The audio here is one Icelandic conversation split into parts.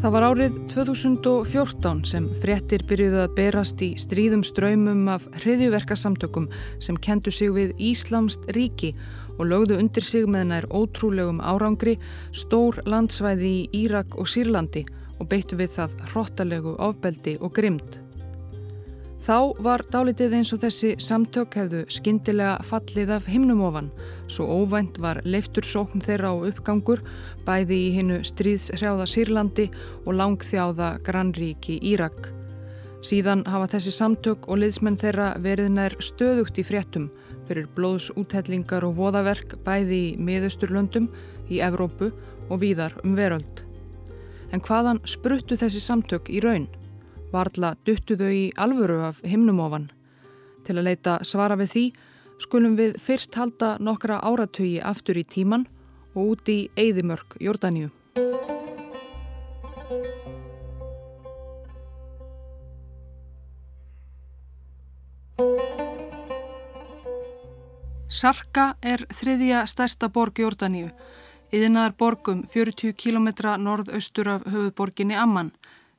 Það var árið 2014 sem fréttir byrjuði að berast í stríðum ströymum af hriðjuverkasamtökum sem kendu sig við Íslamst ríki og lögðu undir sig með nær ótrúlegum árangri stór landsvæði í Írak og Sýrlandi og beittu við það hróttalegu ofbeldi og grimd. Þá var dálitið eins og þessi samtök hefðu skindilega fallið af himnumofan, svo óvænt var leiftur sókn þeirra á uppgangur, bæði í hinnu stríðshrjáða Sýrlandi og langþjáða grannríki Írak. Síðan hafa þessi samtök og liðsmenn þeirra verið nær stöðugt í fréttum fyrir blóðsúthellingar og voðaverk bæði í miðausturlöndum, í Evrópu og víðar um veröld. En hvaðan spruttu þessi samtök í raun? Varðla duttu þau í alvöru af himnumofan. Til að leita svara við því skulum við fyrst halda nokkra áratögi aftur í tíman og út í Eidimörk, Jórdaníu. Sarka er þriðja stærsta borg Jórdaníu. Yðinaðar borgum 40 km norðaustur af höfuðborginni Amman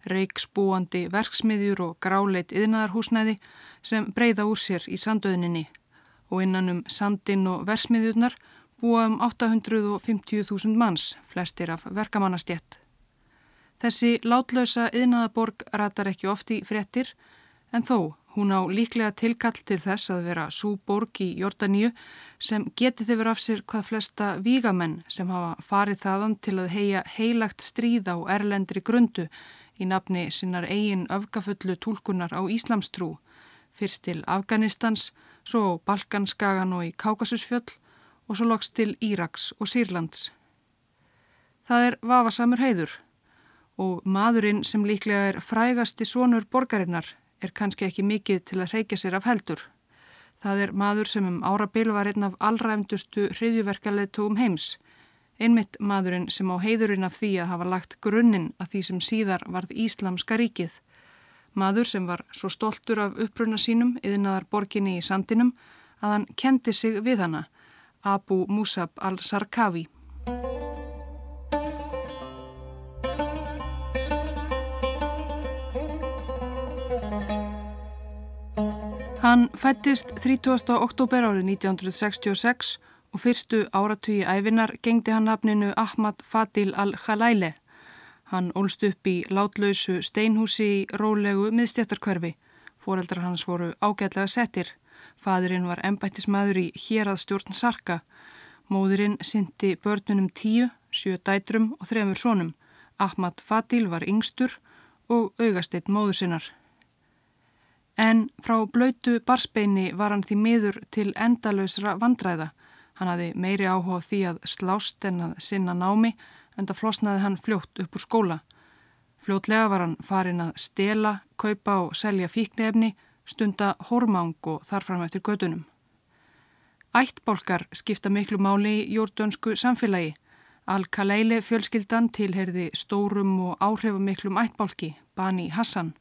reiksbúandi verksmiðjur og gráleit yðnaðarhúsnæði sem breyða úr sér í sandöðninni og innan um sandin og versmiðjurnar búa um 850.000 manns, flestir af verkamannastjett. Þessi látlausa yðnaðaborg ratar ekki oft í frettir en þó hún á líklega tilkall til þess að vera svo borg í Jórdaníu sem geti þið verið af sér hvað flesta vígamenn sem hafa farið þaðan til að heia heilagt stríð á erlendri grundu í nafni sinnar eigin öfgafullu tólkunar á Íslamstrú, fyrst til Afganistans, svo Balkanskagan og í Kákasusfjöll og svo loks til Íraks og Sýrlands. Það er vafasamur heiður og maðurinn sem líklega er frægasti svonur borgarinnar er kannski ekki mikið til að reykja sér af heldur. Það er maður sem um árabil var einn af allræfndustu hriðjuverkaleðtugum heims, Einmitt maðurinn sem á heiðurinn af því að hafa lagt grunninn að því sem síðar varð Íslamska ríkið. Maður sem var svo stoltur af uppruna sínum yðnaðar borginni í sandinum að hann kendi sig við hana, Abu Musab al-Sarkavi. Hann fættist 30. oktober árið 1966 og fyrstu áratugi æfinar gengdi hann nafninu Ahmad Fadil al-Khalaile. Hann ólst upp í látlausu steinhúsi í rólegu miðstjættarkverfi. Fóreldrar hans voru ágætlega settir. Fadurinn var embættismæður í héraðstjórn Sarka. Móðurinn syndi börnunum tíu, sjö dætrum og þremur sónum. Ahmad Fadil var yngstur og augasteitt móður sinnar. En frá blöytu barsbeini var hann því miður til endalösra vandræða. Hann hafði meiri áhuga því að slást en að sinna námi en það flosnaði hann fljótt upp úr skóla. Fljótlega var hann farin að stela, kaupa og selja fíknefni, stunda hormang og þarfram eftir gödunum. Ættbólkar skipta miklu máli í jórdunsku samfélagi. Al-Kaleili fjölskyldan tilherði stórum og áhrifumiklum ættbólki, Bani Hassan.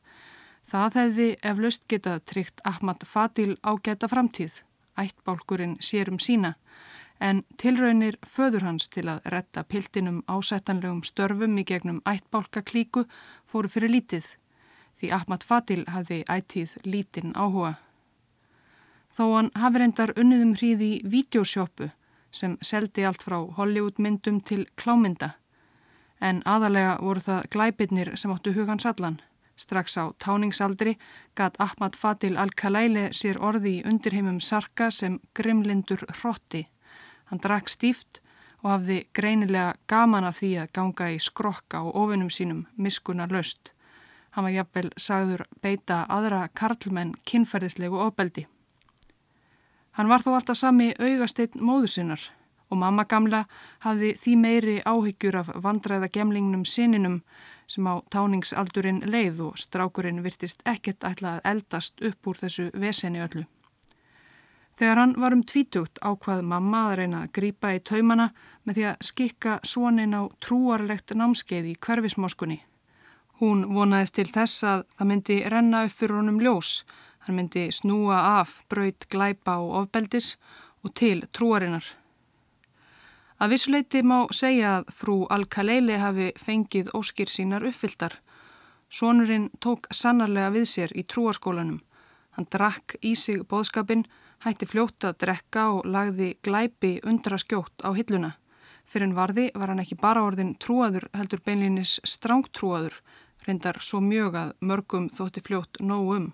Það hefði eflaust getað tryggt Ahmad Fadil á geta framtíð. Ættbólkurinn sér um sína en tilraunir föður hans til að retta piltinum ásettanlegum störfum í gegnum ættbálkaklíku fóru fyrir lítið því Ahmad Fadil hafði ættið lítinn áhuga. Þó hann hafi reyndar unniðum hríði í vídeosjópu sem seldi allt frá Hollywoodmyndum til klámynda en aðalega voru það glæbirnir sem áttu hugans allan. Strax á táningsaldri gat Ahmad Fadil al-Kalaili sér orði í undirheimum sarka sem grimlindur hrotti Hann drakk stíft og hafði greinilega gaman af því að ganga í skrokka og ofinum sínum miskuna löst. Hann var jafnvel sagður beita aðra karlmenn kynferðislegu ofbeldi. Hann var þó alltaf sami augasteitt móður sinnar og mamma gamla hafði því meiri áhyggjur af vandræða gemlingnum sininum sem á táningsaldurinn leið og strákurinn virtist ekkert ætla að eldast upp úr þessu veseni öllu. Þegar hann var um tvítugt ákvað mamma að reyna að grýpa í taumana með því að skikka svonin á trúarlegt námskeið í hverfismoskunni. Hún vonaðist til þess að það myndi renna upp fyrir honum ljós, hann myndi snúa af braut glæpa og ofbeldis og til trúarinnar. Að vissuleiti má segja að frú Al-Kaleili hafi fengið óskir sínar uppfylltar. Sónurinn tók sannarlega við sér í trúarskólanum. Hann drakk í sig boðskapin, hætti fljótt að drekka og lagði glæpi undra skjótt á hilluna. Fyrir en varði var hann ekki bara orðin trúaður heldur beinlinis strángtrúaður, reyndar svo mjög að mörgum þótti fljótt nóg um.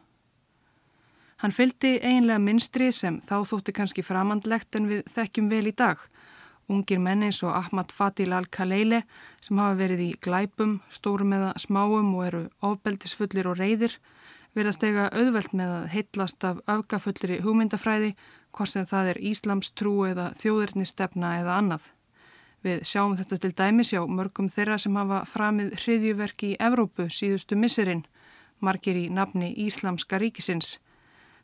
Hann fylgdi einlega minstri sem þá þótti kannski framandlegt en við þekkjum vel í dag – Ungir menni eins og Ahmad Fadil al-Kaleile sem hafa verið í glæpum, stórum eða smáum og eru ofbeldisfullir og reyðir verðast eiga auðvelt með að heitlast af öfgafullir í hugmyndafræði hvort sem það er Íslams trú eða þjóðirnistefna eða annað. Við sjáum þetta til dæmis á mörgum þeirra sem hafa framið hriðjuverki í Evrópu síðustu misserinn, margir í nafni Íslamska ríkisins.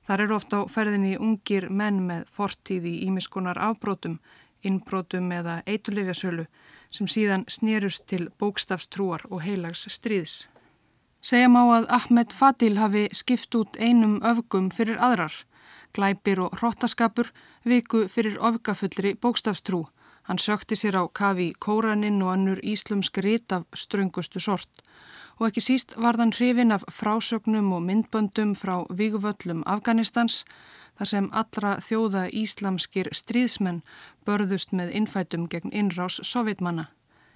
Þar eru ofta á ferðinni ungir menn með fortíð í ímiskunar afbrótum innbrótum eða eitulifjasölu sem síðan snýrust til bókstafstrúar og heilags stríðs. Segja má að Ahmed Fadil hafi skipt út einum öfgum fyrir aðrar, glæpir og hróttaskapur viku fyrir öfgafullri bókstafstrú. Hann sökti sér á kafi kóraninn og annur íslumsk rít af ströngustu sort og ekki síst var þann hrifin af frásögnum og myndböndum frá víguvöllum Afganistans þar sem allra þjóða íslamskir stríðsmenn börðust með innfætum gegn innrás sovjetmanna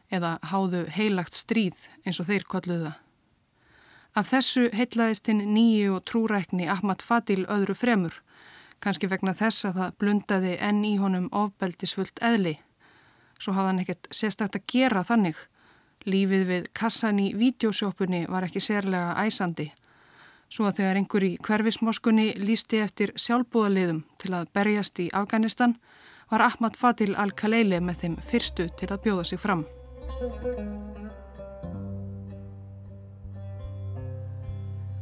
eða háðu heilagt stríð eins og þeir kolluða. Af þessu heitlaðist hinn nýju og trúrækni Ahmad Fadil öðru fremur, kannski vegna þess að það blundaði enn í honum ofbeldisfullt eðli. Svo hafði hann ekkert sérstakt að gera þannig. Lífið við kassan í vídeosjópunni var ekki sérlega æsandi Svo að þegar einhver í hverfismoskunni lísti eftir sjálfbúðaliðum til að berjast í Afganistan var Ahmad Fadil al-Kaleili með þeim fyrstu til að bjóða sig fram.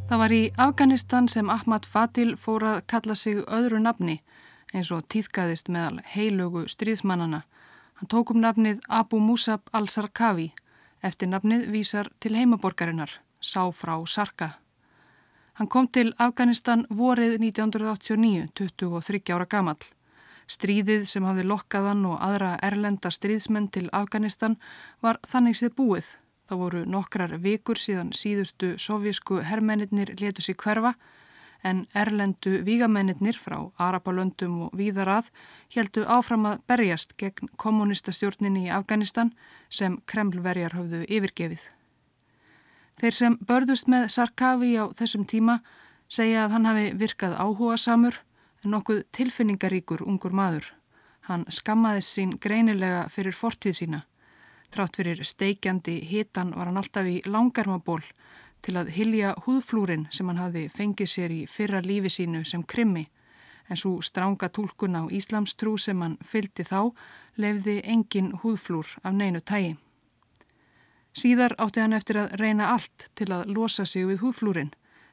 Það var í Afganistan sem Ahmad Fadil fór að kalla sig öðru nafni eins og týðkaðist meðal heilögu stríðsmannana. Hann tók um nafnið Abu Musab al-Sarkavi eftir nafnið vísar til heimaborgarinnar, sá frá Sarka. Hann kom til Afganistan vorið 1989, 23 ára gamal. Stríðið sem hafði lokkaðan og aðra erlenda stríðsmenn til Afganistan var þannig séð búið. Það voru nokkrar vikur síðan síðustu sovjísku herrmennir letu sér hverfa en erlendu vígamennir frá Arapalöndum og víðarað heldu áfram að berjast gegn kommunistastjórninni í Afganistan sem Kremlverjar höfðu yfirgefið. Þeir sem börðust með Sarkavi á þessum tíma segja að hann hafi virkað áhuga samur en nokkuð tilfinningaríkur ungur maður. Hann skammaði sín greinilega fyrir fortíð sína. Trátt fyrir steikjandi hitan var hann alltaf í langarmaból til að hilja húðflúrin sem hann hafi fengið sér í fyrra lífi sínu sem krimmi en svo stránga tólkun á Íslamstrú sem hann fyldi þá lefði engin húðflúr af neinu tægi. Síðar átti hann eftir að reyna allt til að losa sig við húðflúrin,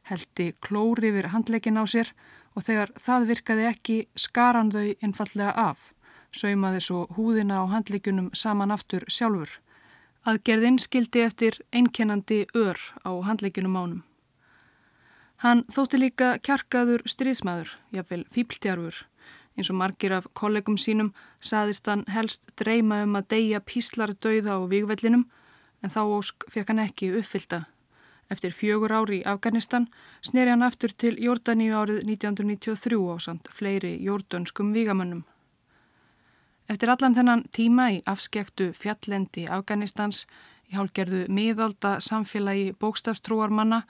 heldi klóri yfir handleikin á sér og þegar það virkaði ekki skaran þau einfallega af, saumaði svo húðina á handleikunum saman aftur sjálfur. Aðgerðin skildi eftir einkennandi ör á handleikunum ánum. Hann þótti líka kjarkaður stríðsmaður, jáfnvel fípltjarfur. Eins og margir af kollegum sínum saðist hann helst dreyma um að deyja píslar dauða á vígvellinum en þá ósk fekk hann ekki uppfylta. Eftir fjögur ári í Afganistan sneri hann aftur til Jórdaníu árið 1993 á samt fleiri jórdanskum vígamönnum. Eftir allan þennan tíma í afskektu fjallendi Afganistans í hálgerðu miðalda samfélagi bókstafstrúarmanna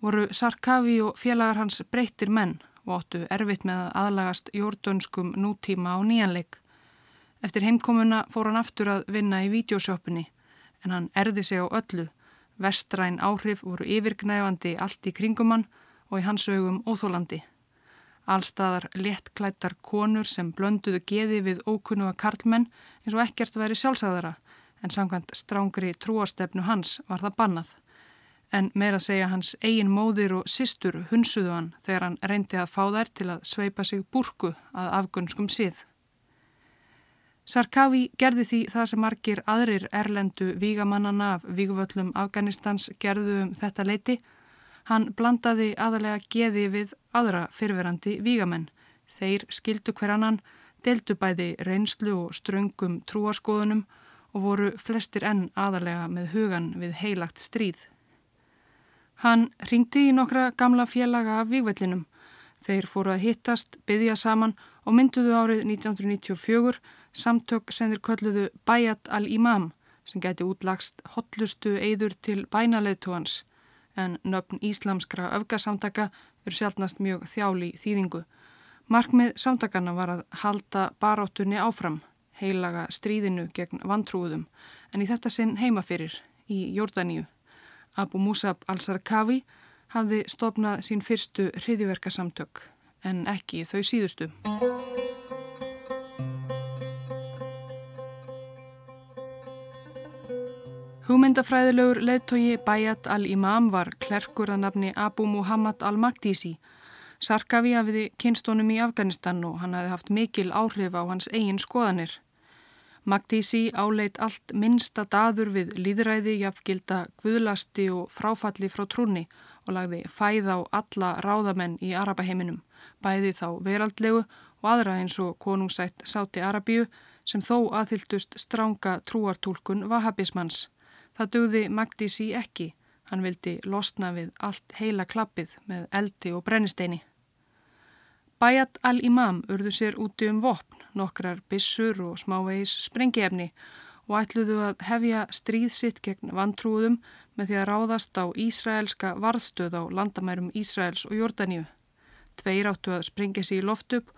voru Sarkavi og félagar hans breyttir menn og áttu erfitt með að aðlagast jórdanskum nútíma á nýjanleik. Eftir heimkomuna fór hann aftur að vinna í vídeosjópunni en hann erði sig á öllu. Vestræn áhrif voru yfirgnæfandi allt í kringumann og í hans augum óþólandi. Allstaðar lettklættar konur sem blönduðu geði við ókunnuga karlmenn eins og ekkert væri sjálfsæðara en samkvæmt strángri trúastefnu hans var það bannað. En meira segja hans eigin móðir og sistur hunsuðu hann þegar hann reyndi að fá þær til að sveipa sig burku að afgunnskum síð. Sarkavi gerði því það sem margir aðrir erlendu vígamannana af vígvöllum Afganistans gerðu um þetta leiti. Hann blandaði aðalega geði við aðra fyrverandi vígamenn. Þeir skildu hver annan, deldu bæði reynslu og ströngum trúarskoðunum og voru flestir enn aðalega með hugan við heilagt stríð. Hann ringdi í nokkra gamla félaga af výgvellinum. Þeir fóru að hittast, byggja saman og mynduðu árið 1994 samtök sem þeir kölluðu Bayat al-Imam sem gæti útlagst hotlustu eyður til bænaleðtúans en nöfn íslamskra öfgasamtaka eru sjálfnast mjög þjáli þýðingu. Markmið samtakana var að halda baráttunni áfram, heilaga stríðinu gegn vantrúðum en í þetta sinn heimafyrir í Jórdaníu. Abu Musab al-Sarkavi hafði stopnað sín fyrstu hriðiverkasamtök en ekki þau síðustu. Hugmyndafræðilegur leðtogi Bayat al-Imam var klerkur að nafni Abu Muhammad al-Magdisi. Sarkavi hafiði kynstónum í Afganistan og hann hafi haft mikil áhrif á hans eigin skoðanir. Magdísi áleit allt minnsta daður við líðræði, jafngilda guðlasti og fráfalli frá trúni og lagði fæð á alla ráðamenn í Arabaheiminum, bæði þá veraldlegu og aðra eins og konungsætt Sáti Arabíu sem þó aðhyldust stránga trúartúlkun vahabismans. Það dögði Magdísi ekki, hann vildi losna við allt heila klappið með eldi og brennisteini. Bayat al-Imam urðu sér úti um vopn, nokkrar bissur og smávegis sprengiefni og ætluðu að hefja stríð sitt gegn vantrúðum með því að ráðast á Ísraelska varðstöð á landamærum Ísraels og Jórdaníu. Tveir áttu að sprengja sér í loft upp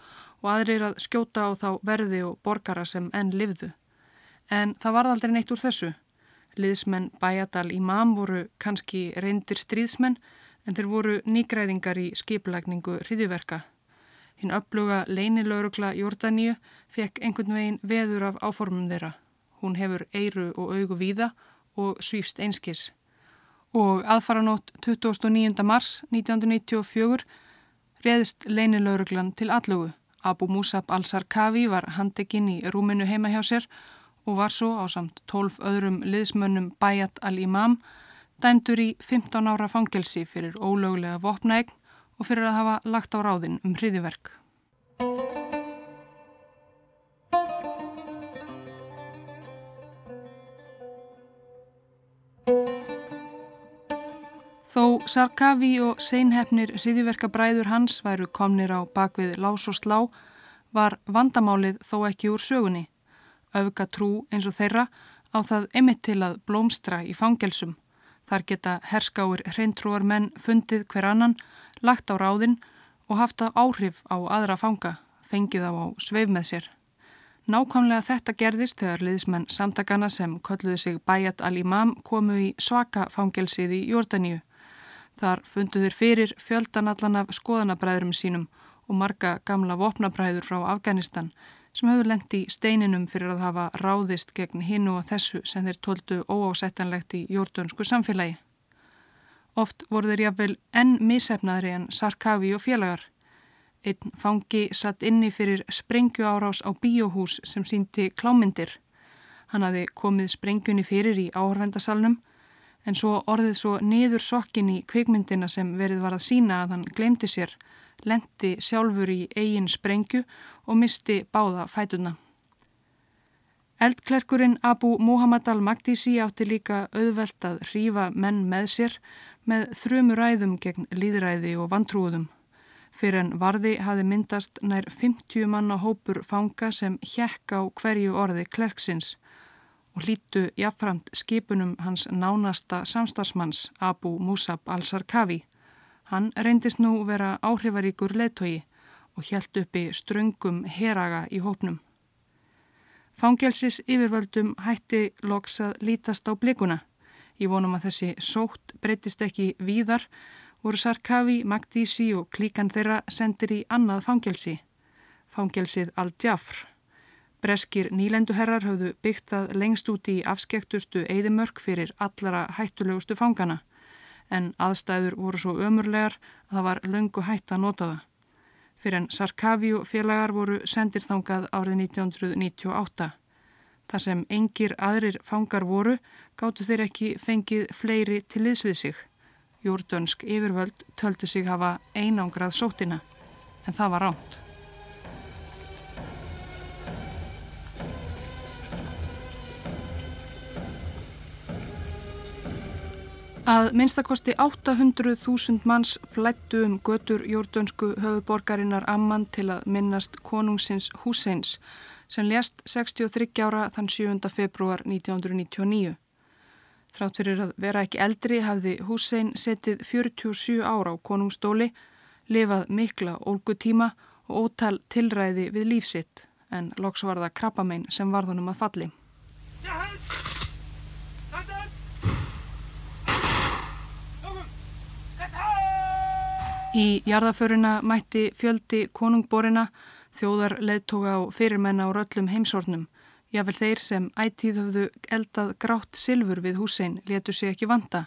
og aðrir að skjóta á þá verði og borgara sem enn livðu. En það varð aldrei neitt úr þessu. Liðsmenn Bayat al-Imam voru kannski reyndir stríðsmenn en þeir voru nýgræðingar í skiplækningu hriðiverka. Hinn uppluga leinilaurugla Jórdaníu fekk einhvern veginn veður af áformum þeirra. Hún hefur eiru og augu víða og svífst einskis. Og aðfaranótt 29. mars 1994 reðist leinilauruglan til allugu. Abu Musab al-Sarkavi var handekinn í rúminu heima hjá sér og var svo á samt 12 öðrum liðsmönnum Bayat al-Imam dæmdur í 15 ára fangelsi fyrir ólöglega vopnaegn og fyrir að hafa lagt á ráðin um hriðiverk. Þó Sarkavi og seinhefnir hriðiverkabræður hans væru komnir á bakvið lás og slá var vandamálið þó ekki úr sögunni. Öfga trú eins og þeirra á það emitt til að blómstra í fangelsum. Þar geta herskáir hreintrúar menn fundið hver annan lagt á ráðinn og haft að áhrif á aðra fanga, fengið á á sveif með sér. Nákvæmlega þetta gerðist þegar liðismenn samtakana sem kölluði sig Bayat al-Imam komu í svaka fangelsið í Jórdaníu. Þar fundu þeir fyrir fjöldanallan af skoðanabræðurum sínum og marga gamla vopnabræður frá Afganistan sem höfðu lengt í steininum fyrir að hafa ráðist gegn hinu og þessu sem þeir tóldu óásættanlegt í jórdansku samfélagi. Oft voru þeir jáfnvel enn missefnaðri en Sarkavi og félagar. Einn fangi satt inni fyrir sprengju árás á bíóhús sem síndi klámyndir. Hann hafi komið sprengjunni fyrir í áhörvendasalnum en svo orðið svo niður sokkin í kvikmyndina sem verið var að sína að hann glemdi sér, lendi sjálfur í eigin sprengju og misti báða fætuna. Eldklerkurinn Abu Muhammad al-Magdisi átti líka auðvelt að hrífa menn með sér með þrjumur ræðum gegn líðræði og vantrúðum. Fyrir en varði hafi myndast nær 50 manna hópur fanga sem hjekk á hverju orði klerksins og hlítu jafnframt skipunum hans nánasta samstarfsmanns Abu Musab al-Sarkavi. Hann reyndist nú vera áhrifaríkur leittói og hjælt uppi ströngum heraga í hópnum. Fangelsis yfirvöldum hætti loks að lítast á blikuna. Ég vonum að þessi sótt breytist ekki víðar, voru Sarkavi, Magdísi og klíkan þeirra sendir í annað fangelsi, fangelsið Al-Djafr. Breskir nýlenduherrar höfðu byggt það lengst út í afskektustu eðimörk fyrir allara hættulegustu fangana, en aðstæður voru svo ömurlegar að það var löngu hætt að nota það. Fyrir en Sarkavi og félagar voru sendir þangað árið 1998. Þar sem engir aðrir fangar voru, gáttu þeir ekki fengið fleiri til liðsvið sig. Júrdönsk yfirvöld töldu sig hafa einangrað sótina, en það var ránt. Að minnstakosti 800.000 manns flættu um götur jordönsku höfuborgarinnar Amman til að minnast konungsins Husseins sem lést 63 ára þann 7. februar 1999. Þrátt fyrir að vera ekki eldri hafði Hussein setið 47 ára á konungstóli, lifað mikla ólgutíma og ótal tilræði við lífsitt en loks var það krabbamein sem varðunum að falli. Í jarðaföruna mætti fjöldi konungborina, þjóðar leðtoga og fyrirmenna á röllum heimsornum. Jável þeir sem ætíð höfðu eldað grátt silfur við húsein letu sig ekki vanta,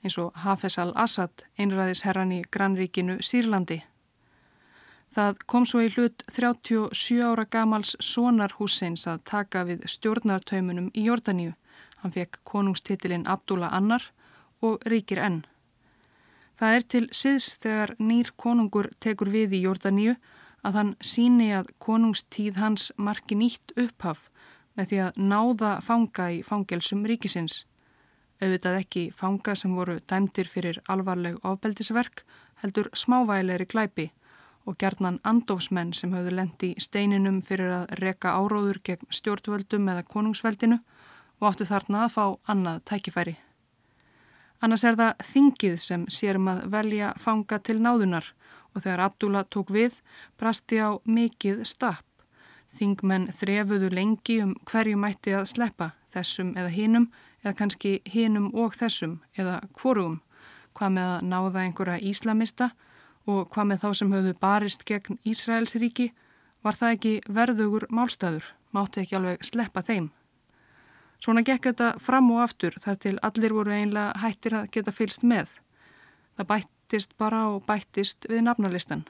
eins og Hafez al-Assad, einræðisherran í grannríkinu Sýrlandi. Það kom svo í hlut 37 ára gamals sonar húseins að taka við stjórnartaumunum í Jórdaníu. Hann fekk konungstitilinn Abdullah Annar og ríkir enn. Það er til siðs þegar nýr konungur tekur við í Jórdaníu að hann síni að konungstíð hans marki nýtt upphaf með því að náða fanga í fangelsum ríkisins. Auðvitað ekki fanga sem voru dæmtir fyrir alvarleg ofbeldisverk heldur smávægilegri glæpi og gerðnan andofsmenn sem höfðu lendi steininum fyrir að reka áróður gegn stjórnvöldum eða konungsveldinu og áttu þarna að fá annað tækifæri. Annars er það þingið sem sérum að velja fanga til náðunar og þegar Abdullah tók við brasti á mikið stapp. Þingmenn þrefuðu lengi um hverju mætti að sleppa, þessum eða hinum eða kannski hinum og þessum eða hvorum, hvað með að náða einhverja íslamista og hvað með þá sem höfðu barist gegn Ísraelsríki, var það ekki verðugur málstæður, mátti ekki alveg sleppa þeim. Svona gekk þetta fram og aftur þar til allir voru einlega hættir að geta fylst með. Það bættist bara og bættist við nafnarlistan.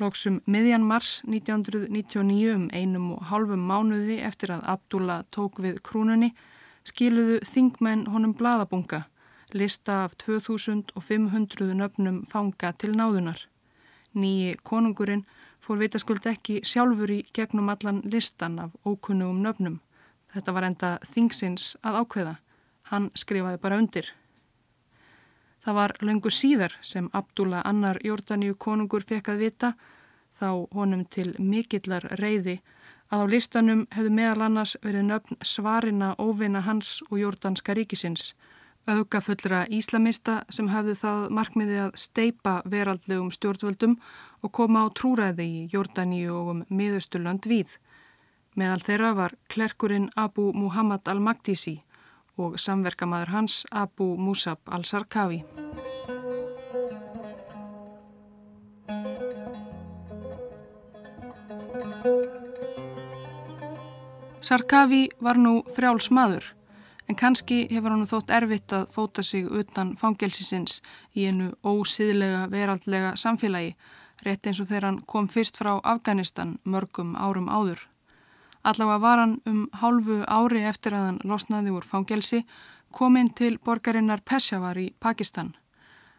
Lóksum miðjan mars 1999 um einum og halvum mánuði eftir að Abdullah tók við krúnunni skiluðu þingmenn honum bladabunga, lista af 2500 nöfnum fanga til náðunar. Nýji konungurinn fór vitaskuld ekki sjálfur í gegnum allan listan af ókunnugum nöfnum. Þetta var enda þingsins að ákveða. Hann skrifaði bara undir. Það var löngu síðar sem Abdullah annar Jórdaníu konungur fekk að vita þá honum til mikillar reyði að á listanum hefðu meðal annars verið nöfn svarina óvina hans og jórdanska ríkisins, aukafullra íslamista sem hafðu það markmiði að steipa veraldlegum stjórnvöldum og koma á trúræði í Jórdaníu og um miðusturland við. Meðal þeirra var klerkurinn Abu Muhammad al-Magdisi og samverkamaður hans Abu Musab al-Sarkavi. Sarkavi var nú frjáls maður en kannski hefur hann þótt erfitt að fóta sig utan fangelsisins í einu ósýðlega veraldlega samfélagi rétt eins og þegar hann kom fyrst frá Afganistan mörgum árum áður. Allavega var hann um hálfu ári eftir að hann losnaði úr fangelsi kominn til borgarinnar Peshawar í Pakistan.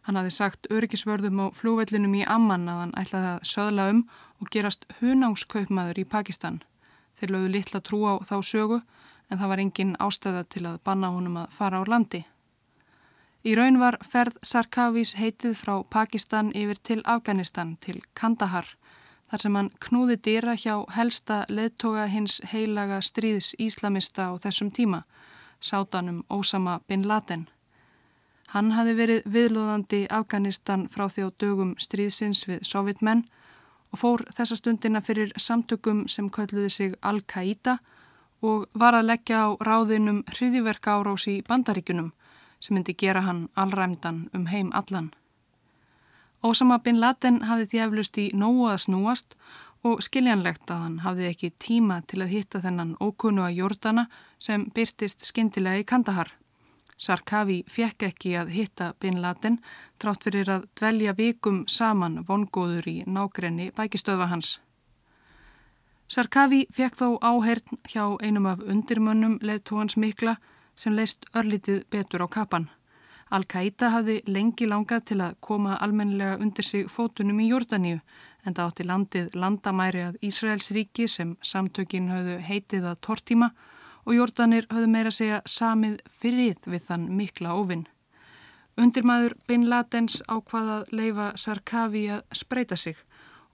Hann hafi sagt öryggisvörðum á flúvellinum í Amman að hann ætlaði að söðla um og gerast hunángskaupmaður í Pakistan. Þeir lögðu litla trú á þá sögu en það var engin ástæða til að banna honum að fara á landi. Í raun var ferð Sarkavís heitið frá Pakistan yfir til Afganistan til Kandahar þar sem hann knúði dýra hjá helsta leðtoga hins heilaga stríðs íslamista á þessum tíma, sátanum Ósama bin Laden. Hann hafi verið viðlóðandi Afganistan frá því á dögum stríðsins við sovjetmenn og fór þessa stundina fyrir samtökum sem kölluði sig Al-Qaida og var að leggja á ráðinum hriðiverka árás í bandaríkunum sem myndi gera hann allræmdan um heim allan. Ósama bin Laden hafði því eflust í nógu að snúast og skiljanlegt að hann hafði ekki tíma til að hitta þennan ókunnu að jordana sem byrtist skindilega í Kandahar. Sarkavi fekk ekki að hitta bin Laden trátt fyrir að dvelja vikum saman vongóður í nákrenni bækistöfa hans. Sarkavi fekk þó áhert hjá einum af undirmönnum leðtóhans mikla sem leist örlítið betur á kapan. Al-Qaida hafði lengi langað til að koma almennilega undir sig fótunum í Jórdaníu en það átti landið landamæri að Ísraels ríki sem samtökin hafðu heitið að tortíma og Jórdanir hafðu meira segja samið fyrir við þann mikla óvinn. Undirmaður Bin Ladens ákvaðað leifa Sarkavi að spreita sig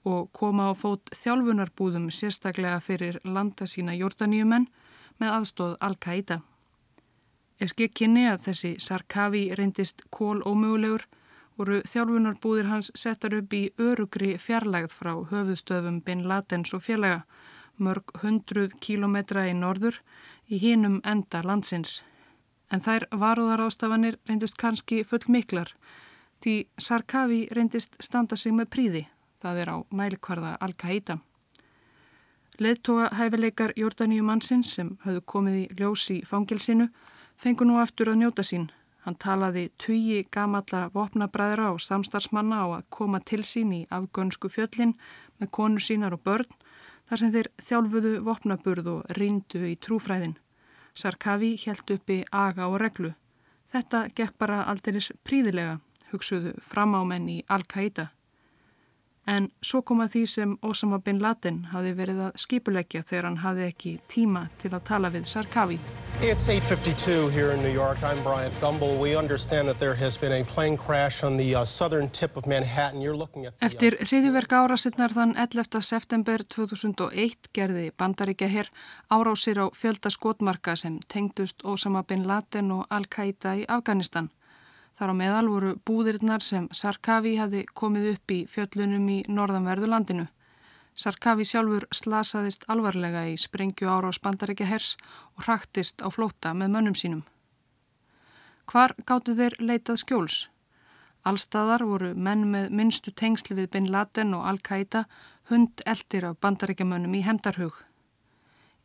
og koma á fót þjálfunarbúðum sérstaklega fyrir landa sína jórdaníumenn með aðstóð Al-Qaida. Ef skekk kynni að þessi Sarkavi reyndist kól ómögulegur voru þjálfunarbúðir hans settar upp í örugri fjarlægð frá höfuðstöfum Bin Ladens og fjarlæga mörg hundruð kílometra í norður í hinum enda landsins en þær varúðarástafanir reyndust kannski full miklar því Sarkavi reyndist standa sig með príði, það er á mælikvarða Al-Qaida. Leðtoga hæfileikar Jórdaníu mannsins sem höfðu komið í ljós í fangilsinu fengu nú aftur að njóta sín. Hann talaði tugi gamalla vopnabræðra og samstarfsmanna á að koma til sín í afgönsku fjöllin með konur sínar og börn þar sem þeir þjálfuðu vopnaburð og rindu í trúfræðin. Sarkavi helt uppi aga og reglu. Þetta gekk bara aldeiris príðilega, hugsuðu framámenn í Al-Qaida. En svo kom að því sem Osama bin Laden hafi verið að skipuleggja þegar hann hafi ekki tíma til að tala við Sarkavi. It's 8.52 here in New York. I'm Bryant Gumbel. We understand that there has been a plane crash on the uh, southern tip of Manhattan. You're looking at the... Uh, Eftir hriðiverka árásinnar þann 11. september 2001 gerði bandaríkja hér árásir á fjölda skotmarka sem tengdust Osama bin Laden og Al-Qaida í Afganistan. Þar á meðal voru búðirinnar sem Sarkavi hafi komið upp í fjöllunum í norðanverðu landinu. Sarkavi sjálfur slasaðist alvarlega í sprengju ára á spandaríkja hers og hraktist á flóta með mönnum sínum. Hvar gáttu þeir leitað skjóls? Allstaðar voru menn með minnstu tengsli við Bin Laden og Al-Qaida hund eldir af bandaríkja mönnum í hemdarhug.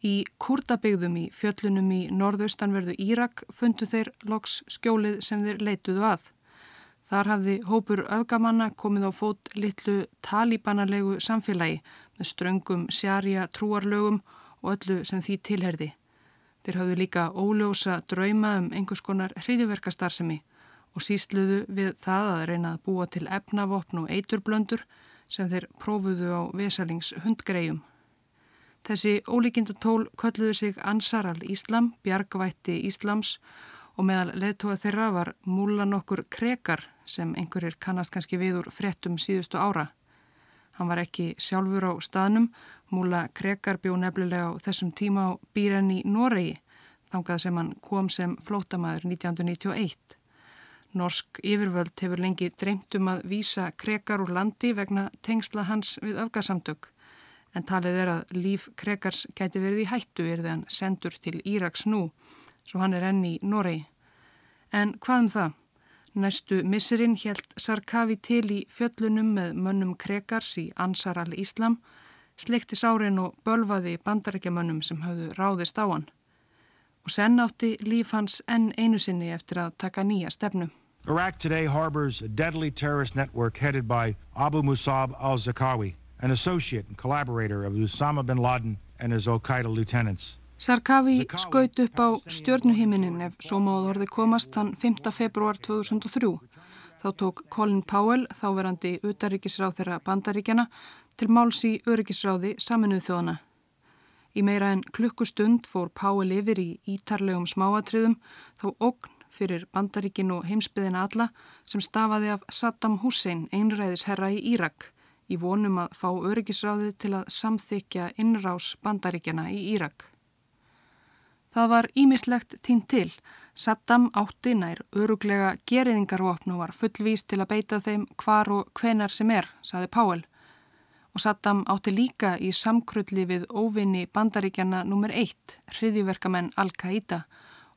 Í Kurdabigðum í fjöllunum í norðaustanverðu Írak fundu þeir loks skjólið sem þeir leituðu að. Þar hafði hópur öfgamanna komið á fót litlu talibanalegu samfélagi með ströngum sjarja trúarlögum og öllu sem því tilherði. Þeir hafðu líka óljósa drauma um einhvers konar hriðiverkastarsemi og sísluðu við það að reyna að búa til efnavopn og eiturblöndur sem þeir prófuðu á vesalings hundgregjum. Þessi ólíkindatól kölluðu sig Ansar al-Íslam, bjargvætti Íslams og meðal leðtóa þeirra var múlan okkur krekar sem einhverjir kannast kannski við úr frettum síðustu ára. Hann var ekki sjálfur á staðnum, múla krekar bjó nefnilega á þessum tíma á býren í Noregi, þangað sem hann kom sem flótamaður 1991. Norsk yfirvöld hefur lengi dreymt um að vísa krekar úr landi vegna tengsla hans við öfgasamtök en talið er að líf Krekars gæti verið í hættu er hann sendur til Íraks nú, svo hann er enni í Noregi. En hvað um það? Næstu missurinn helt Sarkavi til í fjöllunum með mönnum Krekars í Ansar al-Íslam, sleikti sárin og bölvaði bandarækjamönnum sem hafðu ráðist á hann. Og senn átti líf hans enn einu sinni eftir að taka nýja stefnu. Iraq today harbors a deadly terrorist network headed by Abu Musab al-Zakawi an associate and collaborator of Osama bin Laden and his al-Qaeda lieutenants. Sarkavi skaut upp á stjörnuhiminin ef svo máðu orði komast hann 5. februar 2003. Þá tók Colin Powell, þáverandi utaríkisráð þeirra bandaríkjana, til máls í öryggisráði saminuð þjóðana. Í meira en klukkustund fór Powell yfir í ítarlegum smáatriðum þá ogn fyrir bandaríkin og heimsbyðina alla sem stafaði af Saddam Hussein einræðisherra í Írak í vonum að fá öryggisráðið til að samþykja innrás bandaríkjana í Írak. Það var ímislegt tínt til. Saddam átti nær öruglega geriðingarvopn og var fullvís til að beita þeim hvar og hvenar sem er, saði Páel. Og Saddam átti líka í samkrulli við óvinni bandaríkjana nr. 1, hriðjverkamenn Al-Qaida,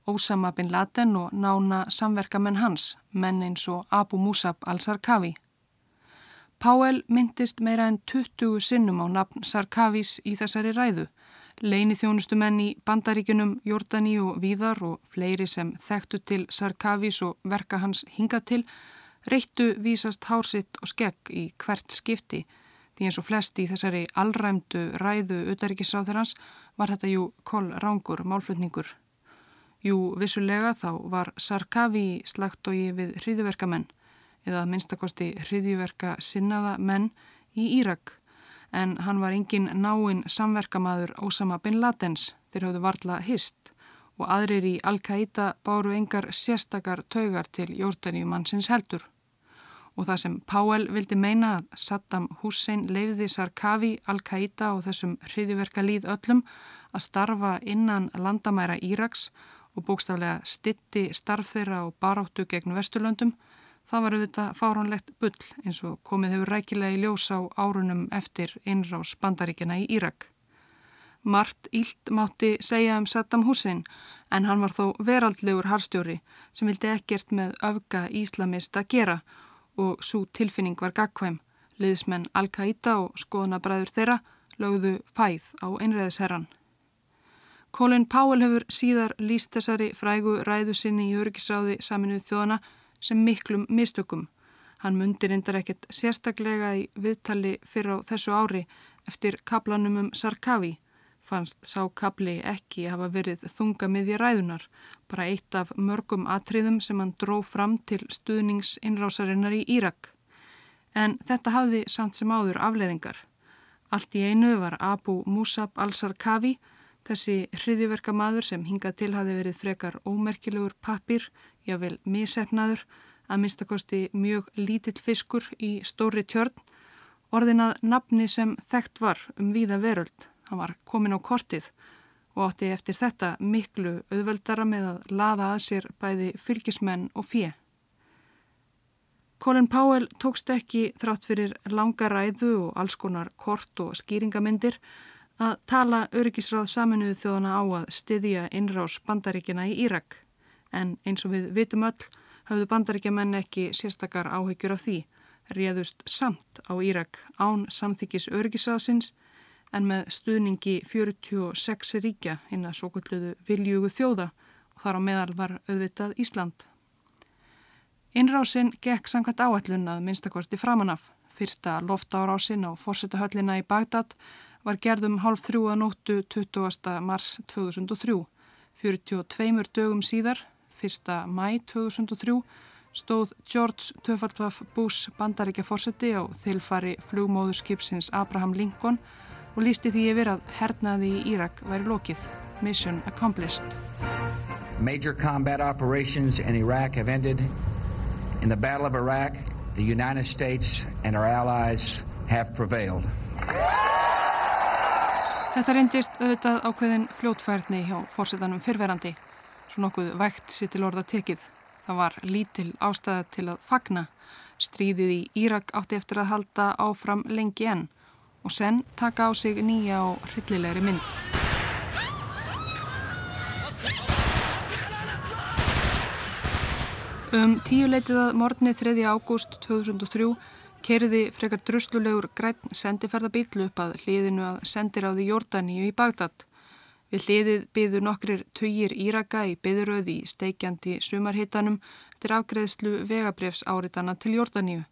Osama bin Laden og nána samverkamenn hans, menn eins og Abu Musab al-Sarkavi. Páel myndist meira en 20 sinnum á nafn Sarkavís í þessari ræðu. Leini þjónustumenn í bandaríkunum Jordani og Víðar og fleiri sem þekktu til Sarkavís og verka hans hinga til reittu vísast hársitt og skegg í hvert skipti því eins og flesti í þessari allræmdu ræðu utaríkisráþurans var þetta jú koll rángur málflutningur. Jú, vissulega þá var Sarkavi slagt og ég við hriðuverkamenn eða minnstakosti hriðjuverka sinnaða menn í Írak. En hann var engin náinn samverkamaður Ósama bin Ladens. Þeir hafðu varla hist. Og aðrir í Al-Qaida báru engar sérstakar taugar til jórdaníumannsins heldur. Og það sem Powell vildi meina að Saddam Hussein leiði Sarkavi, Al-Qaida og þessum hriðiverka líð öllum að starfa innan landamæra Íraks og bókstaflega stitti starf þeirra og baráttu gegn Vesturlöndum, það var auðvitað fáránlegt bull eins og komið hefur rækilega í ljós á árunum eftir innrás bandaríkjana í Írak. Mart Ílt mátti segja um Saddam Hussein en hann var þó veraldlegur harstjóri sem vildi ekkert með öfga íslamist að gera og svo tilfinning var gagkvæm. Liðsmenn Al-Qaida og skoðanabræður þeirra lögðu fæð á einræðisherran. Colin Powell hefur síðar líst þessari frægu ræðu sinni í örgisráði saminuð þjóðana sem miklum mistökum. Hann mundir endar ekkert sérstaklega í viðtali fyrir á þessu ári eftir kaplanum um Sarkavi. Fannst sá kapli ekki hafa verið þunga miðja ræðunar, bara eitt af mörgum atriðum sem hann dró fram til stuðningsinrásarinnar í Írak. En þetta hafði samt sem áður afleðingar. Allt í einu var Abu Musab al-Sarkavi Þessi hriðiverka maður sem hingað til hafi verið frekar ómerkilegur pappir, jável misefnaður, að minnstakosti mjög lítill fiskur í stóri tjörn, orðinað nafni sem þekkt var um víða veröld. Hann var komin á kortið og átti eftir þetta miklu auðveldara með að laða að sér bæði fylgismenn og fjö. Colin Powell tókst ekki þrátt fyrir langa ræðu og alls konar kort og skýringamindir að tala öryggisráð saminuðu þjóðana á að styðja innrás bandaríkjana í Írak en eins og við vitum öll hafðu bandaríkjamenn ekki sérstakar áhyggjur af því, réðust samt á Írak án samþykis öryggisráðsins en með stuðningi 46 ríkja hinn að svo kulluðu viljugu þjóða og þar á meðal var auðvitað Ísland. Innrásinn gekk samkvæmt áallun að minnstakosti framanaf. Fyrsta loftárásin á fórsetahöllina í Bagdad var gerðum hálf þrjú að nóttu 20. mars 2003. 42 dögum síðar, 1. mæ 2003, stóð George Töfaldvaf Bush bandaríkja fórseti á þilfari flugmóðurskipsins Abraham Lincoln og lísti því yfir að hernaði í Írak væri lokið. Mission accomplished. Major combat operations in Iraq have ended. In the Battle of Iraq, the United States and our allies have prevailed. Þetta reyndist auðvitað ákveðin fljótfærni hjá fórsetanum fyrverandi, svo nokkuð vægt sér til orða tekið. Það var lítil ástæða til að fagna. Stríðið í Írak átti eftir að halda áfram lengi enn og senn taka á sig nýja og hryllilegri mynd. Um tíu leitið að morgunni 3. ágúst 2003 Kerði frekar druslulegur græn sendiferðabíl upp að hliðinu að sendiráði Jórdaníu í Bagdad. Við hliðið byðu nokkrir töyir Íraka í byðuröði í steikjandi sumarhittanum til afgreðslu vegabrefs áritana til Jórdaníu.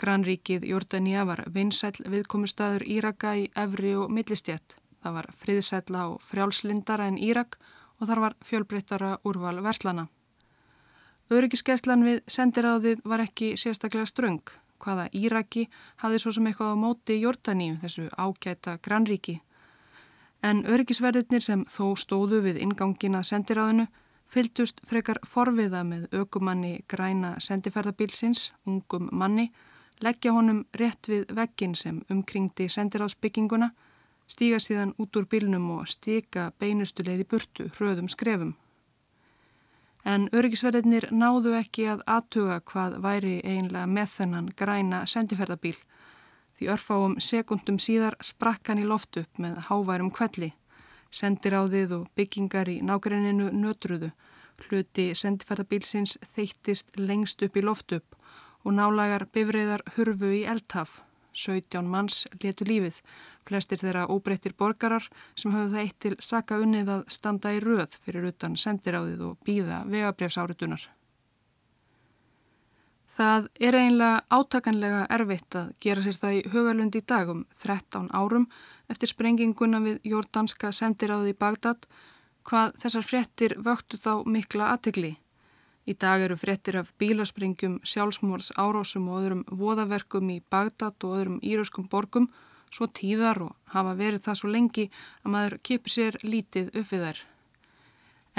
Granríkið Jórdaníu var vinsæl viðkomustæður Íraka í Evri og Millistjett. Það var friðsælla og frjálslindara en Írak og þar var fjölbreyttara úrval verslana. Öryggiskeislan við sendiráðið var ekki sérstaklega ströng hvaða Íraki hafði svo sem eitthvað á móti Jórdaníu, þessu ágæta grannríki. En öryggisverðirnir sem þó stóðu við ingangina sendiráðinu fylgdust frekar forviða með aukumanni græna sendiferðabilsins, ungum manni, leggja honum rétt við veggin sem umkringdi sendiráðsbygginguna, stíga síðan út úr bilnum og stika beinustu leiði burtu hröðum skrefum. En öryggisverðinir náðu ekki að aðtuga hvað væri einlega með þennan græna sendiferðabíl því örfáum sekundum síðar sprakk hann í loft upp með háværum kvelli. Sendiráðið og byggingar í nágreininu nötruðu, hluti sendiferðabílsins þeittist lengst upp í loft upp og nálagar bifriðar hurfu í eldhaf. 17 manns letu lífið, flestir þeirra óbreyttir borgarar sem höfðu það eitt til saka unnið að standa í röð fyrir utan sendiráðið og býða vegabrefsáritunar. Það er einlega átakanlega erfitt að gera sér það í hugalund í dagum 13 árum eftir sprenginguna við jórdanska sendiráði í Bagdad hvað þessar frettir vöktu þá mikla aðtegli. Í dag eru frettir af bílaspringjum, sjálfsmórs, árásum og öðrum voðaverkum í Bagdad og öðrum íruskum borgum svo tíðar og hafa verið það svo lengi að maður kipir sér lítið upp við þær.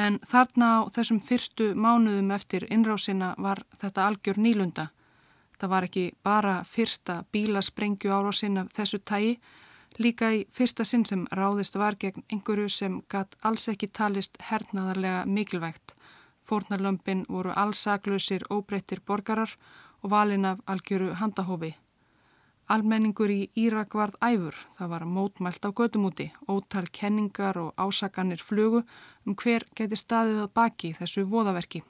En þarna á þessum fyrstu mánuðum eftir innrásina var þetta algjör nýlunda. Það var ekki bara fyrsta bílasprengju árásinn af þessu tægi, líka í fyrsta sinn sem ráðist var gegn einhverju sem gatt alls ekki talist hernaðarlega mikilvægt. Fórnarlömpin voru allsaklusir óbreyttir borgarar og valin af algjöru handahófi. Almenningur í Írak varð æfur, það var mótmælt á gödumúti, ótal kenningar og ásakanir flugu um hver geti staðið að baki þessu voðaverki.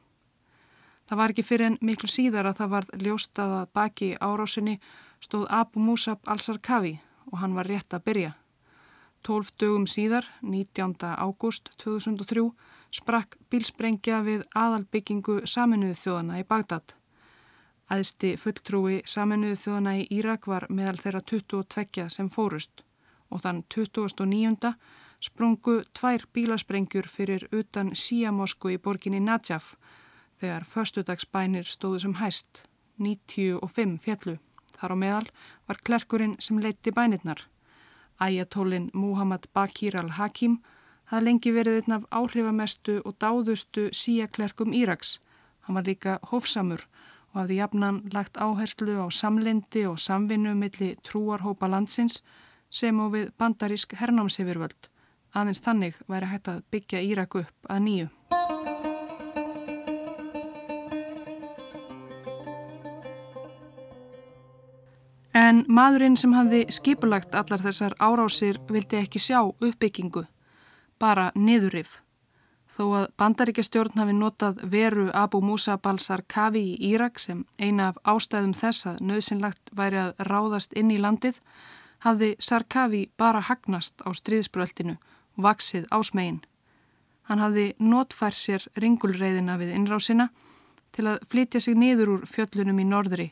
Það var ekki fyrir en miklu síðar að það varð ljóstað að baki árásinni stóð Abu Musab al-Sarkavi og hann var rétt að byrja. Tólf dögum síðar, 19. ágúst 2003, sprakk bílsprengja við aðalbyggingu saminuðu þjóðana í Bagdad. Æðsti fulltrúi saminuðu þjóðana í Írak var meðal þeirra 22 sem fórust og þann 2009. sprungu tvær bílasprengjur fyrir utan síamosku í borginni Najaf þegar förstudagsbænir stóðu sem hæst, 95 fjallu. Þar á meðal var klerkurinn sem leitti bænirnar. Æjatólin Muhammad Bakir al-Hakim hafði lengi verið einn af áhrifamestu og dáðustu síaklerkum Íraks. Hann var líka hófsamur og hafði jafnan lagt áherslu á samlindi og samvinnu milli trúarhópa landsins sem og við bandarísk hernámsifirvöld. Aðeins þannig væri hægt að byggja Írak upp að nýju. En maðurinn sem hafði skipulagt allar þessar árásir vildi ekki sjá uppbyggingu, bara niðurrif. Þó að bandaríkjastjórn hafi notað veru Abu Musa Balsarkavi í Írak sem eina af ástæðum þess að nöðsynlagt væri að ráðast inn í landið, hafði Sarkavi bara hagnast á stríðsbröldinu og vaksið ásmegin. Hann hafði notfær sér ringulreiðina við innrásina til að flytja sig niður úr fjöllunum í norðri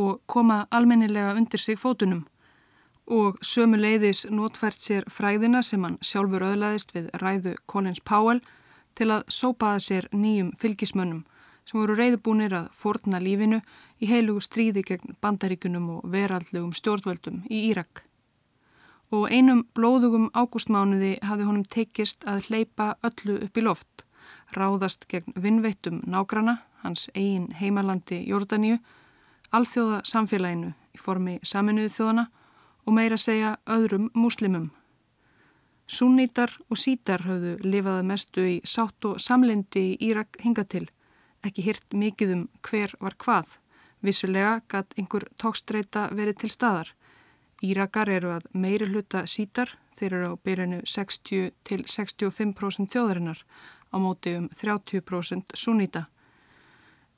og koma almennilega undir sig fótunum og sömu leiðis notfært sér fræðina sem hann sjálfur öðlaðist við ræðu Collins Powell til að sópaða sér nýjum fylgismönnum sem voru reyðbúnir að forna lífinu í heilugu stríði gegn bandaríkunum og veraldlegum stjórnvöldum í Írak. Og einum blóðugum ágústmánuði hafði honum tekist að hleypa öllu upp í loft, ráðast gegn vinnveittum nágrana, hans eigin heimalandi Jórdaníu, alþjóða samfélaginu í formi saminuðu þjóðana og meira segja öðrum múslimum Súnnítar og sítar höfðu lifaði mestu í sátt og samlendi í Írak hingatil, ekki hirt mikið um hver var hvað. Vissulega gætt einhver tókstreita verið til staðar. Írakar eru að meiri hluta sítar, þeir eru á byrjunu 60 til 65% þjóðarinnar, á móti um 30% súnníta.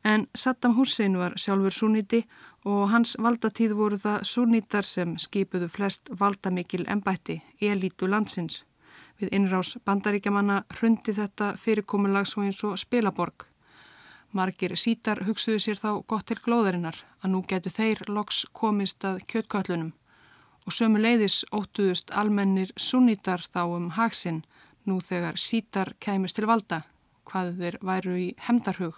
En Saddam Hussein var sjálfur súnníti og hans valdatíð voru það súnnítar sem skipuðu flest valdamikil embætti, elítu landsins. Við innrás bandaríkjamanna hrundi þetta fyrirkomulag svo eins og spilaborg. Margir sítar hugsuðu sér þá gott til glóðarinnar að nú getur þeir loks komist að kjötköllunum og sömu leiðis óttuðust almennir súnnítar þá um haksinn nú þegar sítar kæmust til valda, hvað þeir væru í hemdarhug.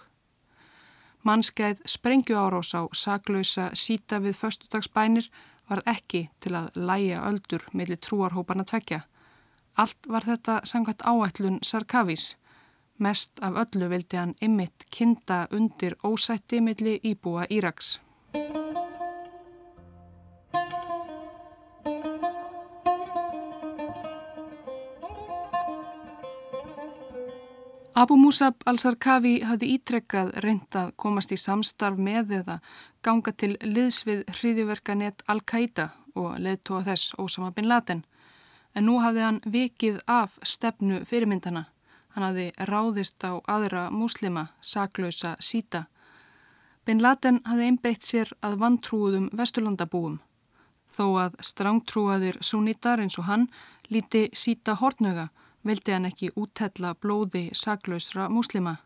Mannskeið sprengju árós á saglausa síta við föstudagsbænir varð ekki til að læja öldur millir trúarhóparna tvekja. Allt var þetta sangvært áætlun Sarkavís. Mest af öllu vildi hann ymmit kinda undir ósætti millir íbúa Íraks. Abu Musab al-Sarkavi hafði ítrekkað reyndað komast í samstarf með eða ganga til liðs við hriðjuverkanett Al-Qaida og leðtóa þess Ósama bin Laden. En nú hafði hann vikið af stefnu fyrirmyndana. Hann hafði ráðist á aðra muslima, saklausa síta. Bin Laden hafði einbreytt sér að vantrúuðum vesturlandabúum. Þó að strángtrúaðir súnitar eins og hann líti síta hortnöga vildi hann ekki úttella blóði saklausra múslima.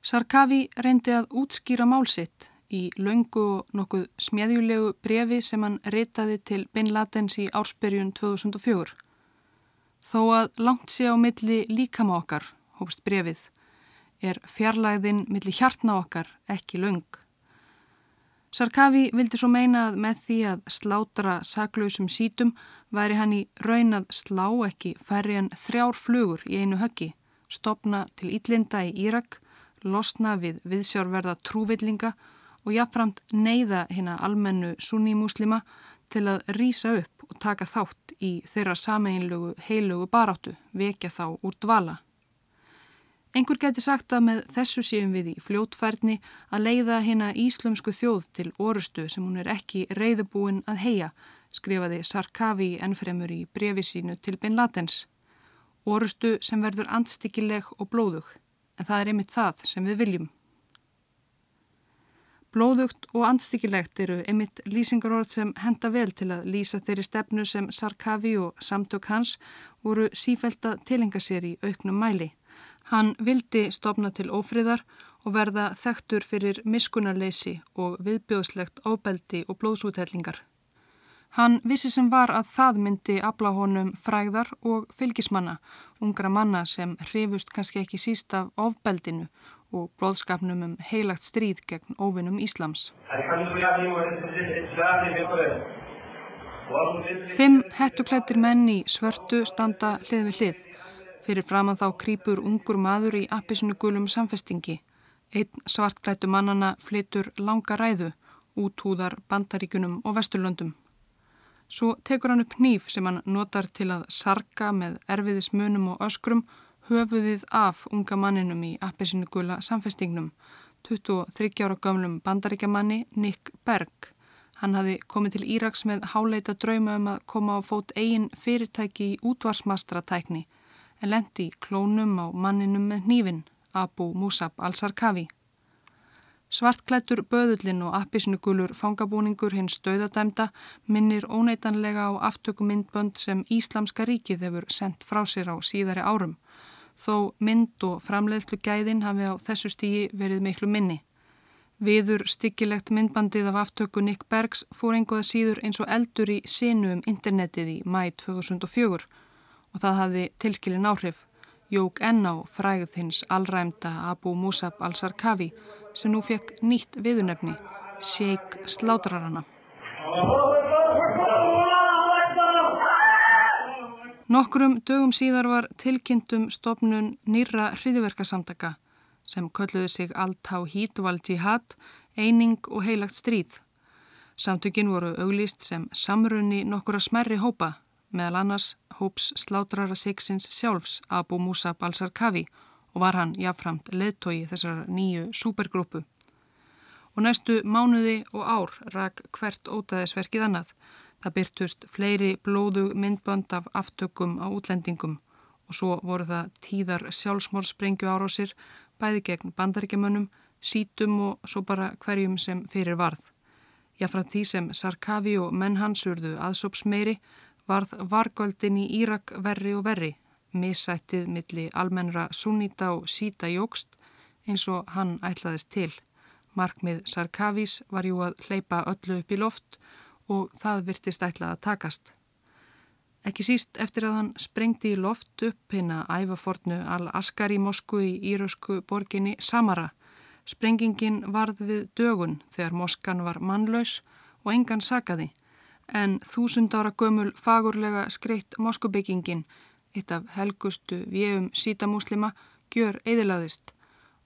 Sarkavi reyndi að útskýra málsitt í laungu og nokkuð smjæðjulegu brefi sem hann reytaði til Bin Ladens í ársperjun 2004. Þó að langt sé á milli líkama okkar, hófst brefið, er fjarlæðin milli hjartna okkar ekki laung. Sarkavi vildi svo meina að með því að slátra saklausum sítum væri hann í raun að slá ekki færri en þrjár flugur í einu höggi stopna til Ítlinda í Írak, losna við viðsjárverða trúvillinga og jafnframt neyða hérna almennu sunni-múslima til að rýsa upp og taka þátt í þeirra sameinlugu heilugu baráttu, vekja þá úr dvala. Engur geti sagt að með þessu séum við í fljótfærni að leiða hérna íslumsku þjóð til orustu sem hún er ekki reyðubúin að heia, skrifaði Sarkavi ennfremur í brefi sínu til Bin Latens. Orustu sem verður andstykkileg og blóðug, en það er einmitt það sem við viljum. Blóðugt og andstykkilegt eru einmitt lýsingarorð sem henda vel til að lýsa þeirri stefnu sem Sarkavi og samtök hans voru sífælta tilenga sér í auknum mæli. Hann vildi stopna til ófriðar og verða þektur fyrir miskunarleysi og viðbjóðslegt óbeldi og blóðsútællingar. Hann vissi sem var að það myndi afla honum fræðar og fylgismanna, ungra manna sem hrifust kannski ekki síst af ofbeldinu og bróðskapnum um heilagt stríð gegn óvinnum Íslams. Fimm hettuklættir menn í svörtu standa hlið við hlið. Fyrir framann þá krýpur ungur maður í appisinu gulum samfestingi. Einn svartklættu mannana flytur langa ræðu, útúðar bandaríkunum og vesturlöndum. Svo tekur hann upp nýf sem hann notar til að sarka með erfiðismunum og öskrum höfuðið af unga manninum í appisinu gula samfestingnum, 23 ára gamlum bandaríkjamanni Nick Berg. Hann hafi komið til Íraks með háleita drauma um að koma á fót eigin fyrirtæki í útvarsmastratækni en lendi klónum á manninum með hnífin, Abu Musab al-Sarkavi. Svartklættur böðullin og appisnugulur fangabúningur hins döðadæmda minnir óneitanlega á aftökumindbönd sem Íslamska ríkið hefur sendt frá sér á síðari árum þó mynd og framleiðslu gæðin hafi á þessu stígi verið miklu minni. Viður styggilegt myndbandið af aftöku Nick Bergs fór einhverða síður eins og eldur í sinu um internetið í mæ 2004 og það hafi tilskilin áhrif, jók enn á fræð hins allræmda Abu Musab al-Sarkavi sem nú fekk nýtt viðunefni, Sheikh Slátrarana. Nokkrum dögum síðar var tilkynntum stopnun nýra hriðverkasamtaka sem kölluði sig Al-Tawhid wal-Jihad, eining og heilagt stríð. Samtökin voru auglýst sem samrunni nokkura smerri hópa, meðal annars hóps slátrara siksins sjálfs Abu Musab al-Sarkavi og var hann jáframt leðtogi þessar nýju supergrúpu. Og næstu mánuði og ár rak hvert ótaðisverkið annað. Það byrtust fleiri blóðu myndbönd af aftökum á útlendingum og svo voru það tíðar sjálfsmórsprengju árásir bæði gegn bandaríkjamönnum, sítum og svo bara hverjum sem fyrir varð. Jáfnfram því sem Sarkavi og menn hans urðu aðsóps meiri varð vargöldin í Írak verri og verri, missættið milli almennra sunnita og síta jógst eins og hann ætlaðist til. Markmið Sarkavis var jú að hleypa öllu upp í loft og það virtist ætlað að takast. Ekki síst eftir að hann sprengdi í loft upp hérna ævafornu al-Askari mosku í írösku borginni Samara. Sprengingin varð við dögun þegar moskan var mannlaus og engan sakaði en þúsund ára gömul fagurlega skreitt moskubyggingin, eitt af helgustu viðum sítamúslima, gjör eðilaðist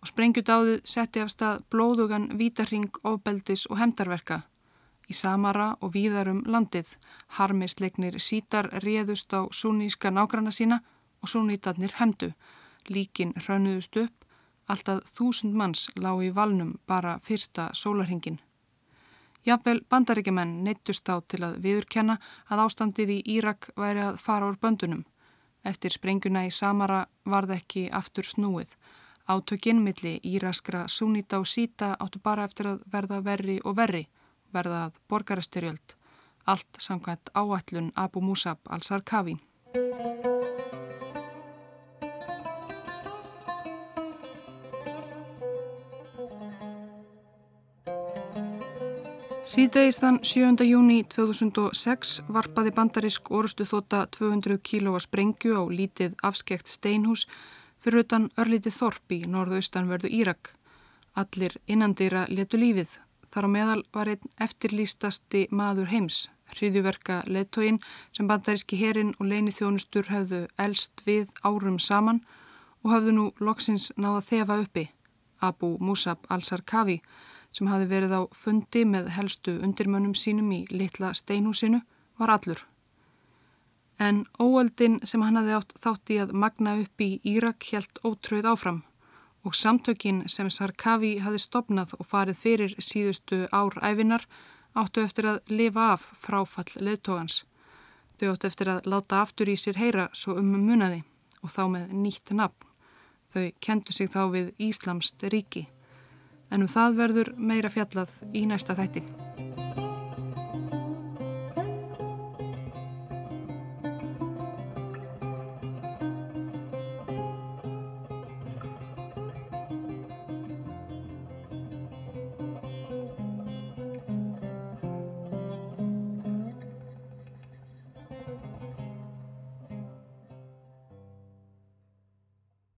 og sprengjudáðið setti af stað blóðugan vítarring, ofbeldis og hemdarverka. Í Samara og víðarum landið harmisleiknir sítar réðust á sunníska nágranna sína og sunnítarnir hemdu. Líkin hraunuðust upp, alltaf þúsund manns lág í valnum bara fyrsta sólarhingin. Jafnvel bandaríkjumenn neittust á til að viðurkenna að ástandið í Írak væri að fara úr böndunum. Eftir sprenguna í Samara varð ekki aftur snúið. Átökinn milli íraskra sunnita og síta áttu bara eftir að verða verri og verri verðað borgarastyrjöld, allt samkvæmt áætlun Abu Musab al-Sarkavi. Síðdeist þann 7. júni 2006 varpaði bandarísk orustu þóta 200 kílóa sprengju á lítið afskekt steinhús fyrir utan örlítið þorp í norðaustanverðu Írak. Allir innandýra letu lífið Þar á meðal var einn eftirlýstasti maður heims, hriðjuverka leittóin sem bandaríski herin og leini þjónustur höfðu elst við árum saman og hafðu nú loksins náða þefa uppi. Abu Musab al-Sarkavi sem hafi verið á fundi með helstu undirmönnum sínum í litla steinhúsinu var allur. En óöldin sem hann hafi átt þátt í að magna upp í Írak helt ótröð áfram og samtökin sem Sarkavi hafi stopnað og farið fyrir síðustu ár æfinar áttu eftir að lifa af fráfall leðtogans. Þau áttu eftir að láta aftur í sér heyra svo um munaði og þá með nýtt nafn. Þau kentu sig þá við Íslamst ríki. En um það verður meira fjallað í næsta þætti.